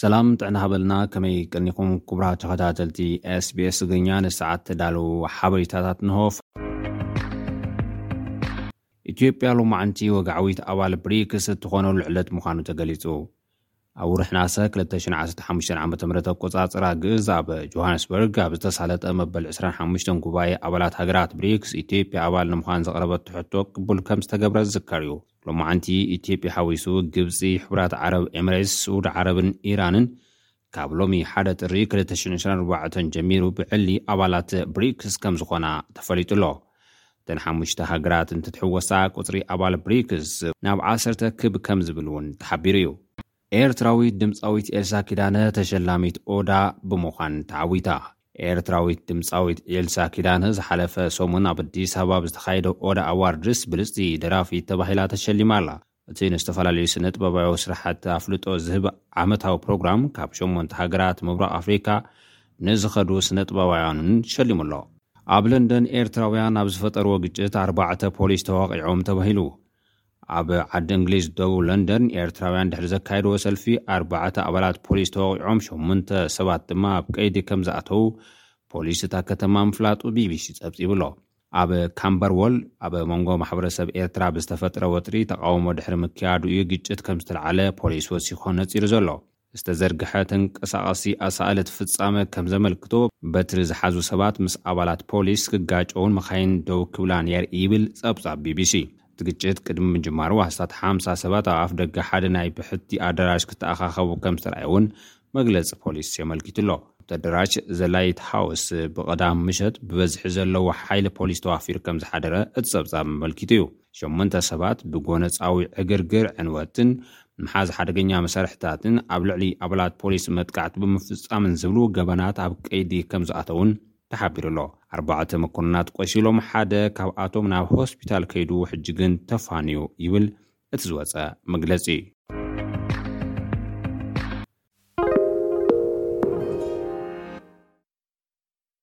ሰላም ጥዕና ሃበልና ከመይ ቀኒኹም ኩቡራት ተኸታተልቲ SBS ትግርኛ ንሰዓት ተዳለዉ ሓበሬታታት ንሆ ኢትዮጵያ ሎማዕንቲ ወግዓዊት ኣባል ብሪክስ እትኾነሉ ዕለት ምዃኑ ተገሊጹ። ኣብ ውርሒ ነኣሰ ክልተ ሽሕን ዓሰርተ ሓሙሽተን ዓመተ ምህረት ኣቆጻጽራ ግእዝ ኣብ ጆሃንስበርግ ኣብ ዝተሳለጠ መበል ዕስራን ሓሙሽተን ጉባኤ ኣባላት ሃገራት ብሪክስ ኢትዮጵያ ኣባል ንምዃን ዘቕረበቶ ሕቶ ቅቡል ከምዝተገብረ ዝዝከር እዩ። ሎማዕንቲ ኢትዮጵያ ሓዊሱ ግብጺ፣ ሕቡራት ዓረብ ኤምሬትስ፣ ስዑድ ዓረብን ኢራንን ካብ ሎሚ ሓደ ጥሪ ክልተ ሽሕን ዕስራን ኣርባዕተን ጀሚሩ ብዕሊ ኣባላት ብሪክስ ከምዝኾና ተፈሊጡ ኣሎ። እተን ሓሙሽተ ሃገራት እንትትሕወሳ ቁጽሪ ኣባል ብሪክስ ናብ ዓሰርተ ክብ ከምዝብል እውን ተሓቢሩ እዩ። ኤርትራዊት ድምጻዊት ኤልሳ ኪዳነ ተሸላሚት ኦዳ ብምዃን ተዓዊታ። ኤርትራዊት ድምጻዊት ኤልሳ ኪዳነ ዝሓለፈ ሰሙን ኣብ ኣዲስ ኣበባ ብዝተኻየደ ኦዳ ኣዋርድስ ብልጽቲ ደራፊት ተባሂላ ተሸሊማ ኣላ። እቲ ንዝተፈላለዩ ስነጥበባዊ ስራሓት ኣፍልጦ ዝህብ ዓመታዊ ፕሮግራም ካብ ሸሞንተ ሃገራት ምብራቕ ኣፍሪካ ንዝኸዱ ስነጥበባውያን እውን ሸሊሙ ኣሎ። ኣብ ለንደን ኤርትራውያን ኣብ ዝፈጠርዎ ግጭት ኣርባዕተ ፖሊስ ተዋቒዖም ተባሂሉ። ኣብ ዓዲ እንግሊዝ ደቡብ ለንደን ኤርትራውያን ድሕሪ ዘካየድዎ ሰልፊ ኣርባዕተ ኣባላት ፖሊስ ተወቒዖም ሸሞንተ ሰባት ድማ ኣብ ቀይዲ ከምዝኣተዉ ፖሊስ እታ ከተማ ምፍላጡ ቢቢሲ ፀብፂቡ'ሎ። ኣብ ካምበርዎል ኣብ መንጎ ማሕበረሰብ ኤርትራ ብዝተፈጥረ ወጥሪ ተቓውሞ ድሕሪ ምክያዱ'ዩ ግጭት ከም ዝተልዓለ ፖሊስ ወሲኾ ነጺሩ ዘሎ። ዝተዘርግሐ ተንቀሳቓሲ ኣሳእል እቲ ፍጻመ ከም ዘመልክቶ በትሪ ዝሓዙ ሰባት ምስ ኣባላት ፖሊስ ክጋጨዉን መኻይን ደው ክብላን የርእይ ይብል ጸብጻብ ቢቢሲ። እቲ ግጭት ቅድሚ ምጅማሩ ኣስታት ሓምሳ ሰባት ኣብ ኣፍደገ ሓደ ናይ ብሕቲ ኣደራሽ ክተኣኻኸቡ ከም ዝተርኣየ እውን መግለጺ ፖሊስ የመልኪቱ'ሎ። ኣብቲ ኣደራሽ ዘ ላይት ሃውስ ብቐዳም ምሸት ብበዝሒ ዘለዎ ሓይሊ ፖሊስ ተዋፊሩ ከም ዝሓደረ እቲ ጸብጻብ ኣመልኪቱ እዩ። ሸሞንተ ሰባት ብጎነጻዊ ዕግርግር፣ ዕንወትን ምሓዝ ሓደገኛ መሳርሒታትን፣ ኣብ ልዕሊ ኣባላት ፖሊስ መጥቃዕቲ ብምፍጻምን ዝብሉ ገበናት ኣብ ቀይዲ ከም ዝኣተዉን ተሓቢሩ'ሎ። ኣርባዕተ መኮንናት ቆሲሎም ሓደ ካብኣቶም ናብ ሆስፒታል ከይዱ ሕጂ ግን ተፋንዩ ይብል እቲ ዝወጸ መግለጺ።